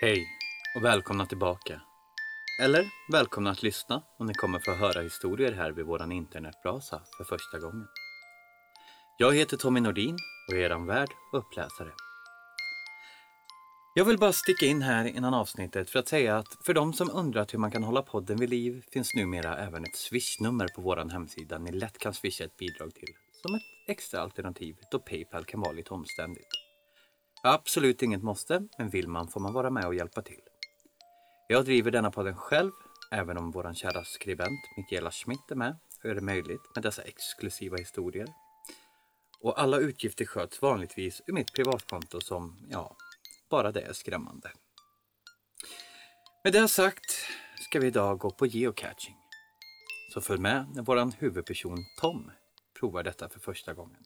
Hej och välkomna tillbaka. Eller välkomna att lyssna om ni kommer få höra historier här vid våran internetbrasa för första gången. Jag heter Tommy Nordin och är eran värd och uppläsare. Jag vill bara sticka in här innan avsnittet för att säga att för de som undrat hur man kan hålla podden vid liv finns numera även ett swishnummer på våran hemsida ni lätt kan swisha ett bidrag till som ett extra alternativ då Paypal kan vara lite omständigt. Absolut inget måste, men vill man får man vara med och hjälpa till. Jag driver denna podden själv, även om vår kära skribent Mikaela Schmidt är med och gör det möjligt med dessa exklusiva historier. Och alla utgifter sköts vanligtvis ur mitt privatkonto som, ja, bara det är skrämmande. Med det sagt ska vi idag gå på geocaching. Så följ med när vår huvudperson Tom provar detta för första gången.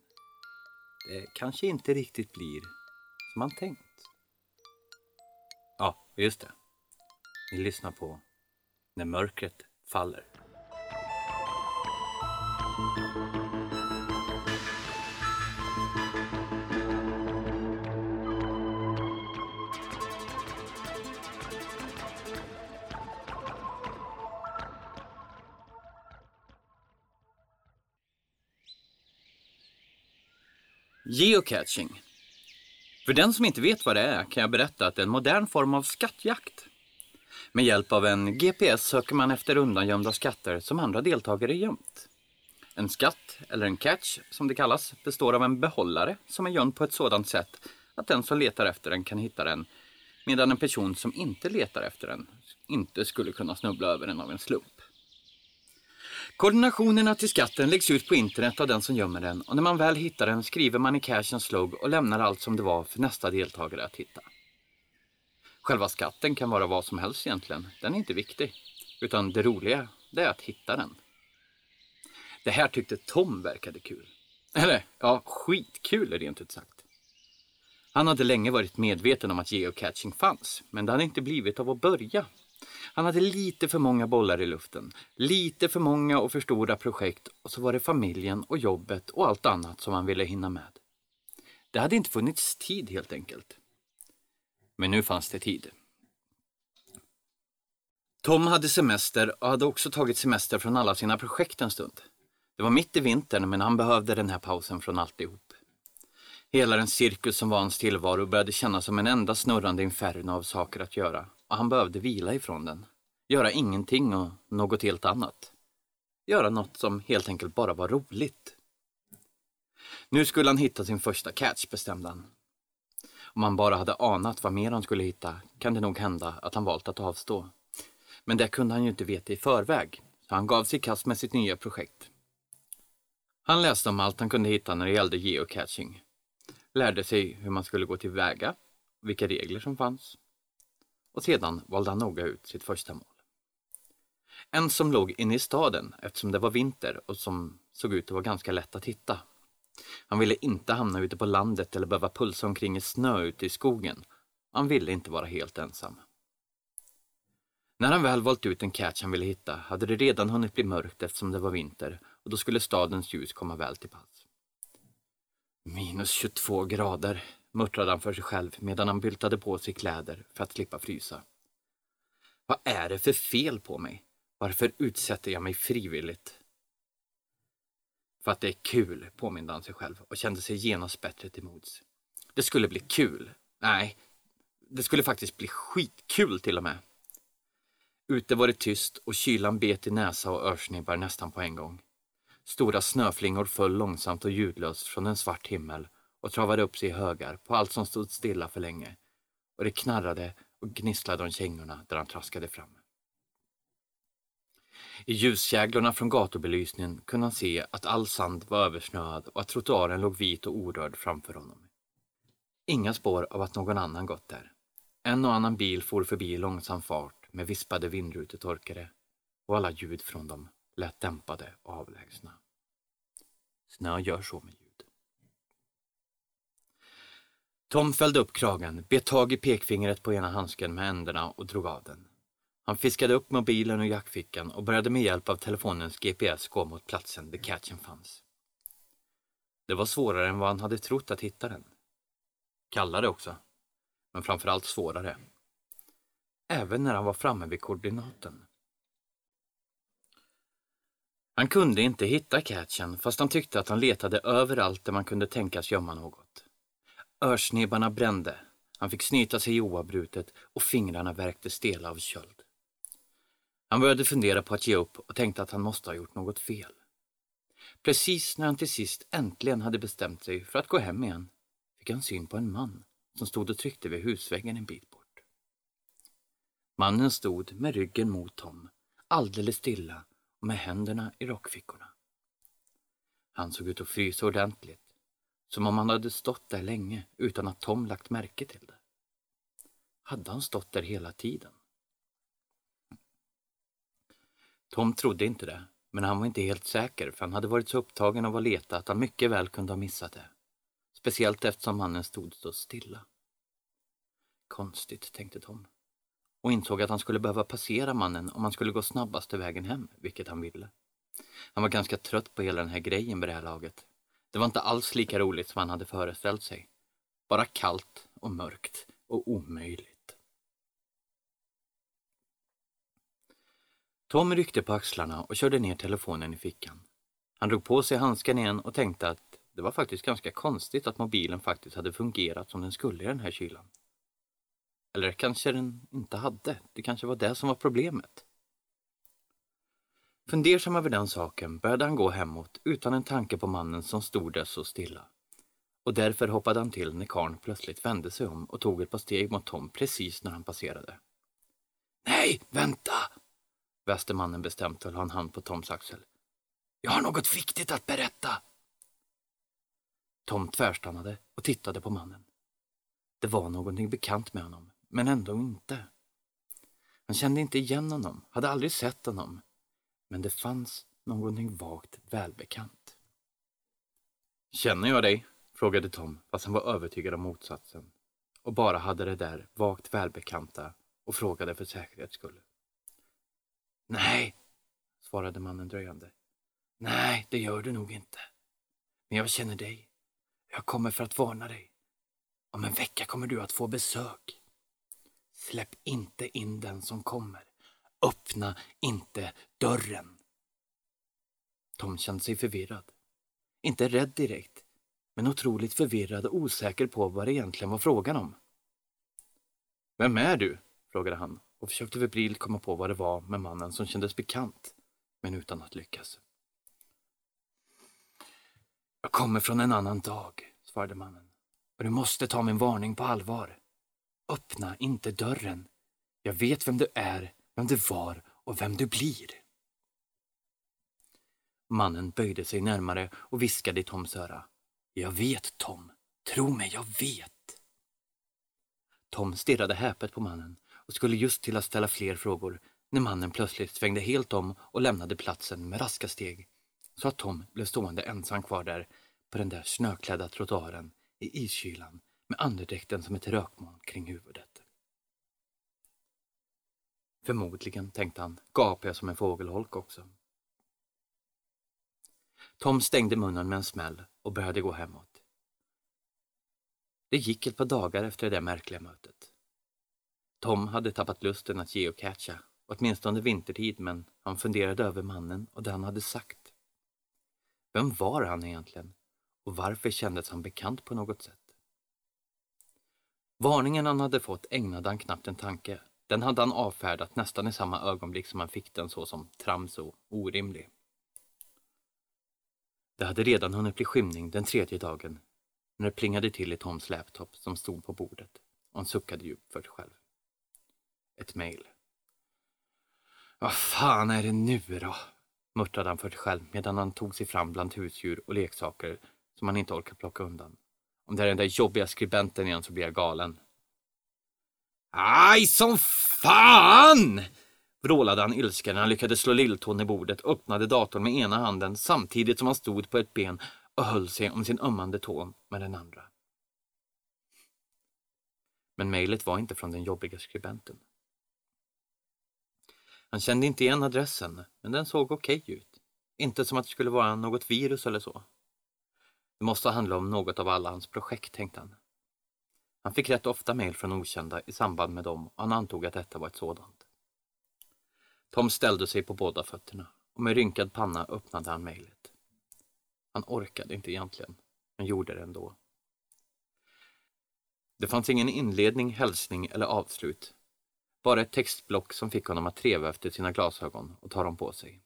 Det kanske inte riktigt blir som man tänkt. Ja, just det. Ni lyssnar på När mörkret faller. Geocaching. För den som inte vet vad det är kan jag berätta att det är en modern form av skattjakt. Med hjälp av en GPS söker man efter undangömda skatter som andra deltagare gömt. En skatt, eller en catch som det kallas, består av en behållare som är gömd på ett sådant sätt att den som letar efter den kan hitta den, medan en person som inte letar efter den inte skulle kunna snubbla över den av en slump. Koordinationerna till skatten läggs ut på internet av den som gömmer den och när man väl hittar den skriver man i cachens logg och lämnar allt som det var för nästa deltagare att hitta. Själva skatten kan vara vad som helst egentligen, den är inte viktig. Utan det roliga, det är att hitta den. Det här tyckte Tom verkade kul. Eller, ja, skitkul rent ut sagt. Han hade länge varit medveten om att geocaching fanns, men det hade inte blivit av att börja. Han hade lite för många bollar i luften, lite för många och för stora projekt och så var det familjen och jobbet och allt annat som han ville hinna med. Det hade inte funnits tid helt enkelt. Men nu fanns det tid. Tom hade semester och hade också tagit semester från alla sina projekt en stund. Det var mitt i vintern men han behövde den här pausen från alltihop. Hela den cirkus som var hans tillvaro började kännas som en enda snurrande inferno av saker att göra och han behövde vila ifrån den. Göra ingenting och något helt annat. Göra något som helt enkelt bara var roligt. Nu skulle han hitta sin första catch, bestämde han. Om han bara hade anat vad mer han skulle hitta kan det nog hända att han valt att avstå. Men det kunde han ju inte veta i förväg, så han gav sig i kast med sitt nya projekt. Han läste om allt han kunde hitta när det gällde geocaching. Lärde sig hur man skulle gå tillväga, vilka regler som fanns. Och sedan valde han noga ut sitt första mål. En som låg inne i staden eftersom det var vinter och som såg ut att vara ganska lätt att hitta. Han ville inte hamna ute på landet eller behöva pulsa omkring i snö ute i skogen. Han ville inte vara helt ensam. När han väl valt ut en catch han ville hitta hade det redan hunnit bli mörkt eftersom det var vinter och då skulle stadens ljus komma väl till pass. Minus 22 grader, muttrade han för sig själv medan han byltade på sig kläder för att slippa frysa. Vad är det för fel på mig? Varför utsätter jag mig frivilligt? För att det är kul, påminde han sig själv och kände sig genast bättre till mods. Det skulle bli kul. Nej, det skulle faktiskt bli skitkul till och med. Ute var det tyst och kylan bet i näsa och örsnibbar nästan på en gång. Stora snöflingor föll långsamt och ljudlöst från en svart himmel och travade upp sig i högar på allt som stod stilla för länge. Och det knarrade och gnisslade om kängorna där han traskade fram. I ljuskäglorna från gatubelysningen kunde han se att all sand var översnöad och att trottoaren låg vit och orörd framför honom. Inga spår av att någon annan gått där. En och annan bil for förbi i långsam fart med vispade vindrutetorkare och alla ljud från dem lät dämpade och avlägsna. Snö gör så med ljud. Tom fällde upp kragen, bet tag i pekfingret på ena handsken med änderna och drog av den. Han fiskade upp mobilen ur jackfickan och började med hjälp av telefonens GPS gå mot platsen där catchen fanns. Det var svårare än vad han hade trott att hitta den. Kallare också, men framförallt svårare. även när han var framme vid koordinaten. Han kunde inte hitta catchen fast han tyckte att han letade överallt där man kunde tänkas gömma något. Örsnibbarna brände, han fick snyta sig oavbrutet och fingrarna värkte stela av köld. Han började fundera på att ge upp och tänkte att han måste ha gjort något fel. Precis när han till sist äntligen hade bestämt sig för att gå hem igen fick han syn på en man som stod och tryckte vid husväggen en bit bort. Mannen stod med ryggen mot Tom, alldeles stilla och med händerna i rockfickorna. Han såg ut att frysa ordentligt, som om han hade stått där länge utan att Tom lagt märke till det. Hade han stått där hela tiden? Tom trodde inte det, men han var inte helt säker för han hade varit så upptagen av att leta att han mycket väl kunde ha missat det. Speciellt eftersom mannen stod så stilla. Konstigt, tänkte Tom. Och insåg att han skulle behöva passera mannen om han skulle gå snabbaste vägen hem, vilket han ville. Han var ganska trött på hela den här grejen vid det här laget. Det var inte alls lika roligt som han hade föreställt sig. Bara kallt och mörkt och omöjligt. Tom ryckte på axlarna och körde ner telefonen i fickan. Han drog på sig handsken igen och tänkte att det var faktiskt ganska konstigt att mobilen faktiskt hade fungerat som den skulle i den här kylan. Eller kanske den inte hade. Det kanske var det som var problemet. Fundersam över den saken började han gå hemåt utan en tanke på mannen som stod där så stilla. Och därför hoppade han till när karln plötsligt vände sig om och tog ett par steg mot Tom precis när han passerade. Nej, vänta! väste mannen bestämt och han en hand på Toms axel. Jag har något viktigt att berätta! Tom tvärstannade och tittade på mannen. Det var någonting bekant med honom, men ändå inte. Han kände inte igen honom, hade aldrig sett honom. Men det fanns någonting vagt välbekant. Känner jag dig? frågade Tom, fast han var övertygad om motsatsen och bara hade det där vagt välbekanta och frågade för säkerhets skull. Nej, svarade mannen dröjande. Nej, det gör du nog inte. Men jag känner dig. Jag kommer för att varna dig. Om en vecka kommer du att få besök. Släpp inte in den som kommer. Öppna inte dörren. Tom kände sig förvirrad. Inte rädd direkt, men otroligt förvirrad och osäker på vad det egentligen var frågan om. Vem är du? frågade han och försökte febrilt komma på vad det var med mannen som kändes bekant, men utan att lyckas. Jag kommer från en annan dag, svarade mannen. Och du måste ta min varning på allvar. Öppna inte dörren. Jag vet vem du är, vem du var och vem du blir. Mannen böjde sig närmare och viskade i Toms öra. Jag vet, Tom. Tro mig, jag vet. Tom stirrade häpet på mannen och skulle just till att ställa fler frågor när mannen plötsligt svängde helt om och lämnade platsen med raska steg så att Tom blev stående ensam kvar där på den där snöklädda trottoaren i iskylan med andedräkten som ett rökmoln kring huvudet. Förmodligen, tänkte han, gapar jag som en fågelholk också. Tom stängde munnen med en smäll och började gå hemåt. Det gick ett par dagar efter det där märkliga mötet. Tom hade tappat lusten att geocacha, åtminstone vintertid, men han funderade över mannen och det han hade sagt. Vem var han egentligen? Och varför kändes han bekant på något sätt? Varningen han hade fått ägnade han knappt en tanke. Den hade han avfärdat nästan i samma ögonblick som han fick den så som trams och orimlig. Det hade redan hunnit bli skymning den tredje dagen när det plingade till i Toms laptop som stod på bordet och han suckade djupt för sig själv. Ett mejl. Vad fan är det nu då? muttrade han för sig själv medan han tog sig fram bland husdjur och leksaker som han inte orkade plocka undan. Om det är den där jobbiga skribenten igen så blir jag galen. Aj som fan! vrålade han ilsken när han lyckades slå lilltån i bordet och öppnade datorn med ena handen samtidigt som han stod på ett ben och höll sig om sin ömmande tå med den andra. Men mejlet var inte från den jobbiga skribenten. Han kände inte igen adressen, men den såg okej okay ut. Inte som att det skulle vara något virus eller så. Det måste handla om något av alla hans projekt, tänkte han. Han fick rätt ofta mejl från okända i samband med dem och han antog att detta var ett sådant. Tom ställde sig på båda fötterna och med rynkad panna öppnade han mejlet. Han orkade inte egentligen, men gjorde det ändå. Det fanns ingen inledning, hälsning eller avslut. Bara ett textblock som fick honom att treva efter sina glasögon och ta dem på sig.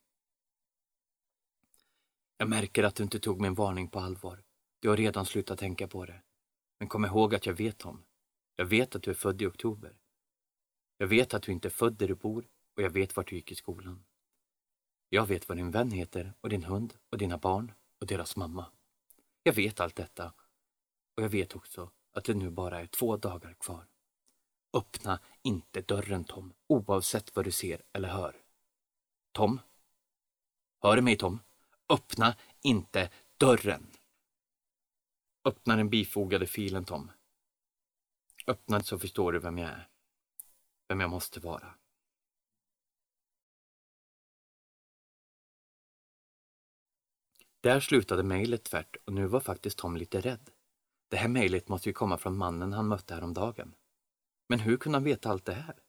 Jag märker att du inte tog min varning på allvar. Du har redan slutat tänka på det. Men kom ihåg att jag vet om. Jag vet att du är född i oktober. Jag vet att du inte är född där du bor och jag vet vart du gick i skolan. Jag vet vad din vän heter och din hund och dina barn och deras mamma. Jag vet allt detta och jag vet också att det nu bara är två dagar kvar. Öppna inte dörren Tom, oavsett vad du ser eller hör. Tom? Hör du mig Tom? Öppna inte dörren! Öppna den bifogade filen Tom. Öppna så förstår du vem jag är. Vem jag måste vara. Där slutade mejlet tvärt och nu var faktiskt Tom lite rädd. Det här mejlet måste ju komma från mannen han mötte häromdagen. Men hur kunde han veta allt det här?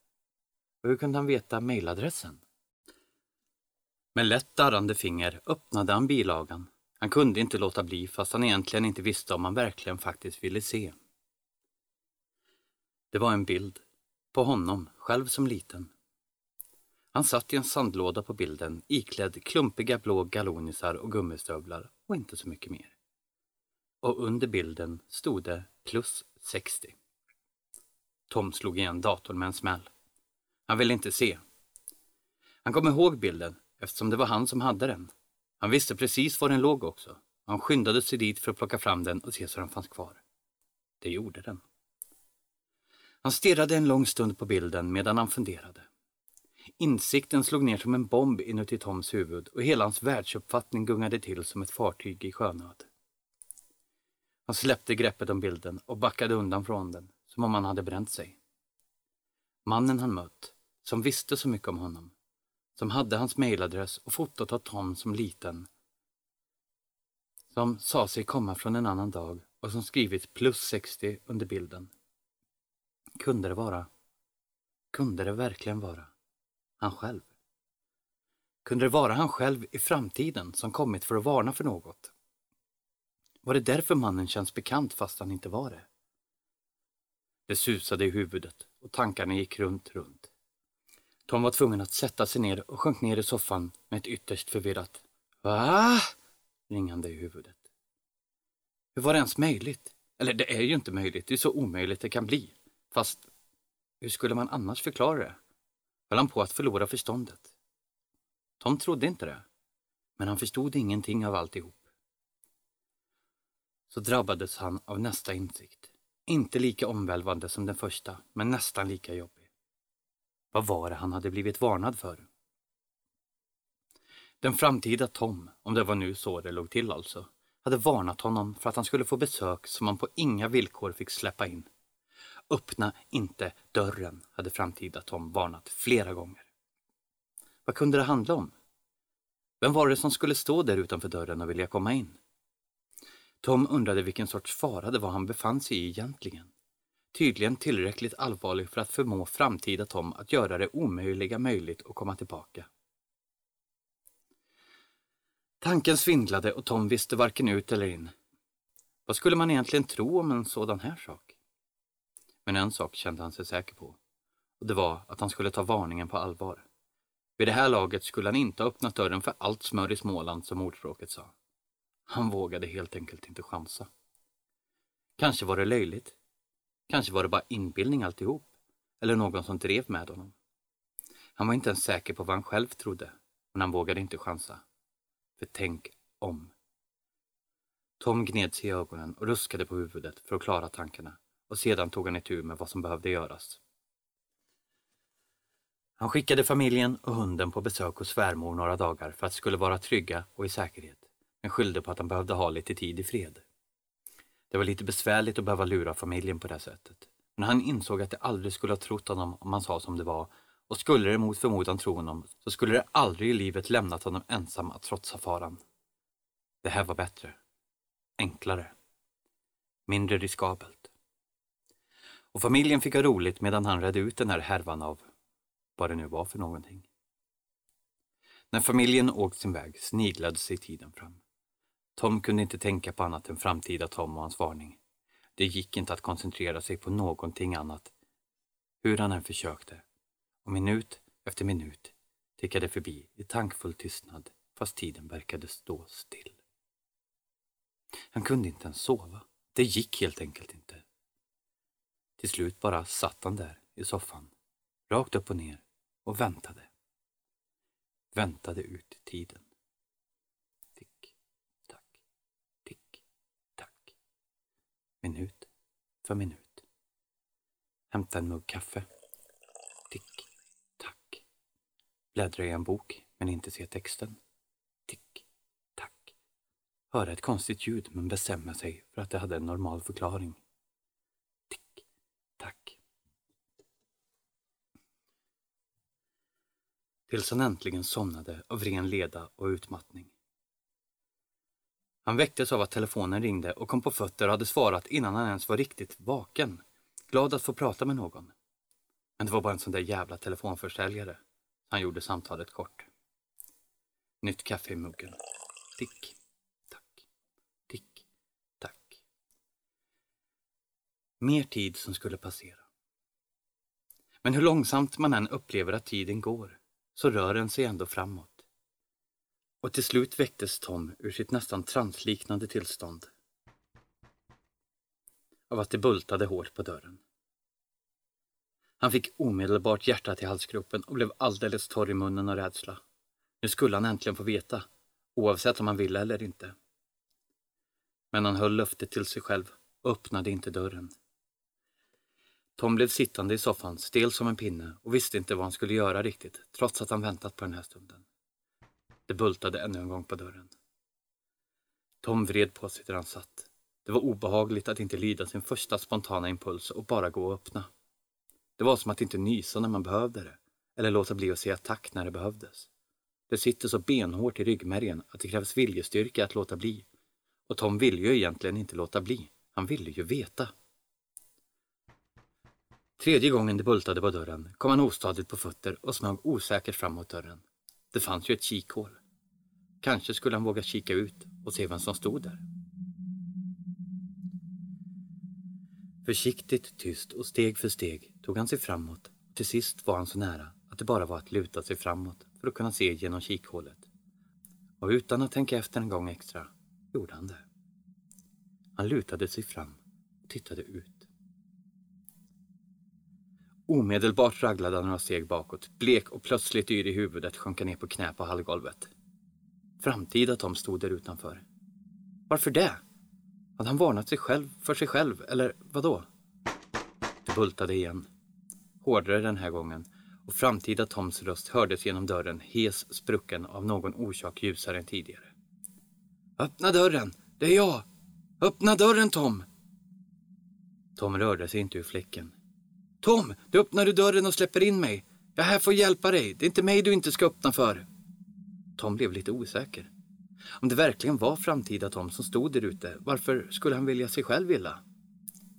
Och hur kunde han veta mejladressen? Med lätt darrande finger öppnade han bilagan. Han kunde inte låta bli fast han egentligen inte visste om han verkligen faktiskt ville se. Det var en bild. På honom, själv som liten. Han satt i en sandlåda på bilden iklädd klumpiga blå galonisar och gummistövlar och inte så mycket mer. Och under bilden stod det plus 60. Tom slog igen datorn med en smäll. Han ville inte se. Han kom ihåg bilden eftersom det var han som hade den. Han visste precis var den låg också. Han skyndade sig dit för att plocka fram den och se så den fanns kvar. Det gjorde den. Han stirrade en lång stund på bilden medan han funderade. Insikten slog ner som en bomb inuti Toms huvud och hela hans världsuppfattning gungade till som ett fartyg i sjönöd. Han släppte greppet om bilden och backade undan från den, som om han hade bränt sig. Mannen han mött, som visste så mycket om honom, som hade hans mejladress och fotot av Tom som liten, som sa sig komma från en annan dag och som skrivit plus 60 under bilden. Kunde det vara? Kunde det verkligen vara? Han själv? Kunde det vara han själv i framtiden som kommit för att varna för något? Var det därför mannen känns bekant fast han inte var det? Det susade i huvudet och tankarna gick runt, runt. Tom var tvungen att sätta sig ner och sjönk ner i soffan med ett ytterst förvirrat Va? ringande i huvudet. Hur var det ens möjligt? Eller det är ju inte möjligt, det är så omöjligt det kan bli. Fast hur skulle man annars förklara det? Höll han på att förlora förståndet? Tom trodde inte det, men han förstod ingenting av alltihop. Så drabbades han av nästa insikt. Inte lika omvälvande som den första, men nästan lika jobbig. Vad var det han hade blivit varnad för? Den framtida Tom, om det var nu så det låg till alltså, hade varnat honom för att han skulle få besök som han på inga villkor fick släppa in. Öppna inte dörren, hade framtida Tom varnat flera gånger. Vad kunde det handla om? Vem var det som skulle stå där utanför dörren och vilja komma in? Tom undrade vilken sorts fara det var han befann sig i egentligen. Tydligen tillräckligt allvarlig för att förmå framtida Tom att göra det omöjliga möjligt och komma tillbaka. Tanken svindlade och Tom visste varken ut eller in. Vad skulle man egentligen tro om en sådan här sak? Men en sak kände han sig säker på. Och det var att han skulle ta varningen på allvar. Vid det här laget skulle han inte ha öppnat dörren för allt smör i Småland som ordspråket sa. Han vågade helt enkelt inte chansa. Kanske var det löjligt. Kanske var det bara inbildning alltihop. Eller någon som drev med honom. Han var inte ens säker på vad han själv trodde, men han vågade inte chansa. För tänk om. Tom gned sig i ögonen och ruskade på huvudet för att klara tankarna och sedan tog han itu med vad som behövde göras. Han skickade familjen och hunden på besök hos svärmor några dagar för att de skulle vara trygga och i säkerhet, men skyllde på att han behövde ha lite tid i fred. Det var lite besvärligt att behöva lura familjen på det sättet, men han insåg att de aldrig skulle ha trott honom om han sa som det var och skulle det mot förmodan tro honom så skulle det aldrig i livet lämnat honom ensam att trotsa faran. Det här var bättre. Enklare. Mindre riskabelt. Och familjen fick ha roligt medan han redde ut den här härvan av vad det nu var för någonting. När familjen åkt sin väg sniglade sig tiden fram. Tom kunde inte tänka på annat än framtida Tom och hans varning. Det gick inte att koncentrera sig på någonting annat, hur han än försökte. Och minut efter minut tickade förbi i tankfull tystnad fast tiden verkade stå still. Han kunde inte ens sova. Det gick helt enkelt inte. Till slut bara satt han där i soffan, rakt upp och ner och väntade. Väntade ut tiden. Tick, tack, tick, tack. Minut för minut. Hämta en mugg kaffe. Tick, tack. Bläddra i en bok men inte se texten. Tick, tack. Höra ett konstigt ljud men bestämma sig för att det hade en normal förklaring. Tick, tack. tills han äntligen somnade av ren leda och utmattning. Han väcktes av att telefonen ringde och kom på fötter och hade svarat innan han ens var riktigt vaken, glad att få prata med någon. Men det var bara en sån där jävla telefonförsäljare. Han gjorde samtalet kort. Nytt kaffe i muggen. Tick, tack, tick, tack. Mer tid som skulle passera. Men hur långsamt man än upplever att tiden går så rör den sig ändå framåt. Och till slut väcktes Tom ur sitt nästan transliknande tillstånd av att det bultade hårt på dörren. Han fick omedelbart hjärtat i halsgropen och blev alldeles torr i munnen av rädsla. Nu skulle han äntligen få veta, oavsett om han ville eller inte. Men han höll löftet till sig själv och öppnade inte dörren. Tom blev sittande i soffan, stel som en pinne och visste inte vad han skulle göra riktigt, trots att han väntat på den här stunden. Det bultade ännu en gång på dörren. Tom vred på sig där han satt. Det var obehagligt att inte lyda sin första spontana impuls och bara gå och öppna. Det var som att inte nysa när man behövde det, eller låta bli att säga tack när det behövdes. Det sitter så benhårt i ryggmärgen att det krävs viljestyrka att låta bli. Och Tom ville ju egentligen inte låta bli. Han ville ju veta. Tredje gången det bultade på dörren kom han ostadigt på fötter och smög osäkert fram mot dörren. Det fanns ju ett kikhål. Kanske skulle han våga kika ut och se vem som stod där. Försiktigt, tyst och steg för steg tog han sig framåt. Till sist var han så nära att det bara var att luta sig framåt för att kunna se genom kikhålet. Och utan att tänka efter en gång extra gjorde han det. Han lutade sig fram och tittade ut. Omedelbart raglade han några steg bakåt, blek och plötsligt yr i huvudet sjönk ner på knä på hallgolvet. Framtida Tom stod där utanför. Varför det? Hade han varnat sig själv för sig själv, eller vadå? Det bultade igen. Hårdare den här gången och framtida Toms röst hördes genom dörren, hes, sprucken av någon orsak ljusare än tidigare. Öppna dörren! Det är jag! Öppna dörren, Tom! Tom rörde sig inte ur fläcken. Tom, du öppnar du dörren och släpper in mig. Jag är här för att hjälpa dig. Det är inte mig du inte ska öppna för. Tom blev lite osäker. Om det verkligen var framtida Tom som stod där ute, varför skulle han vilja sig själv illa?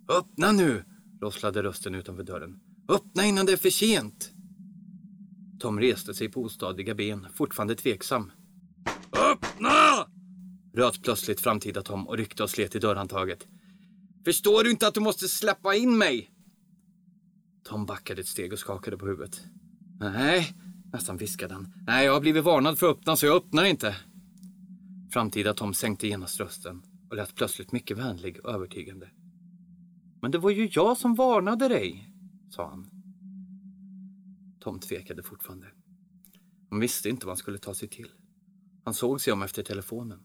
Öppna nu! rosslade rösten utanför dörren. Öppna innan det är för sent! Tom reste sig på ostadiga ben, fortfarande tveksam. Öppna! röt plötsligt framtida Tom och ryckte och slet i dörrhandtaget. Förstår du inte att du måste släppa in mig? Tom backade ett steg och skakade på huvudet. Nej, nästan viskade han. Nej, jag har blivit varnad för att öppna så jag öppnar inte. Framtida Tom sänkte genast rösten och lät plötsligt mycket vänlig och övertygande. Men det var ju jag som varnade dig, sa han. Tom tvekade fortfarande. Han visste inte vad han skulle ta sig till. Han såg sig om efter telefonen.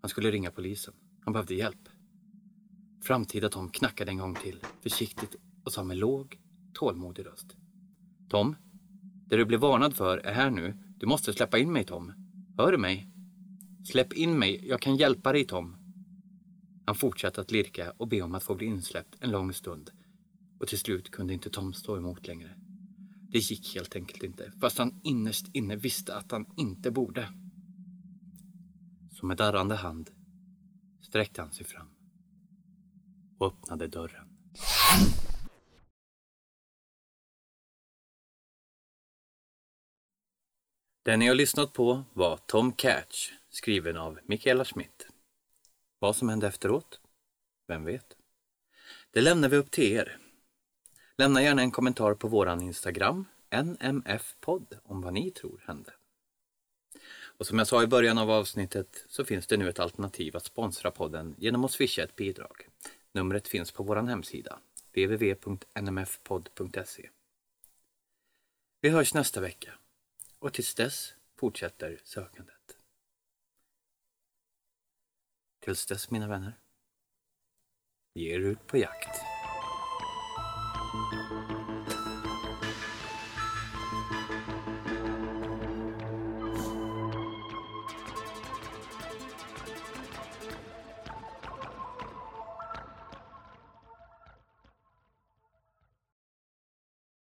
Han skulle ringa polisen. Han behövde hjälp. Framtida Tom knackade en gång till, försiktigt och sa med låg, tålmodig röst. Tom, det du blev varnad för är här nu. Du måste släppa in mig, Tom. Hör du mig? Släpp in mig, jag kan hjälpa dig, Tom. Han fortsatte att lirka och be om att få bli insläppt en lång stund. Och till slut kunde inte Tom stå emot längre. Det gick helt enkelt inte, fast han innerst inne visste att han inte borde. Så med darrande hand sträckte han sig fram och öppnade dörren. Den ni har lyssnat på var Tom Catch, skriven av Michaela Schmidt. Vad som hände efteråt? Vem vet? Det lämnar vi upp till er. Lämna gärna en kommentar på våran Instagram, nmfpodd, om vad ni tror hände. Och som jag sa i början av avsnittet så finns det nu ett alternativ att sponsra podden genom att swisha ett bidrag. Numret finns på vår hemsida, www.nmfpodd.se. Vi hörs nästa vecka och tills dess fortsätter sökandet. Tills dess, mina vänner, ger er ut på jakt.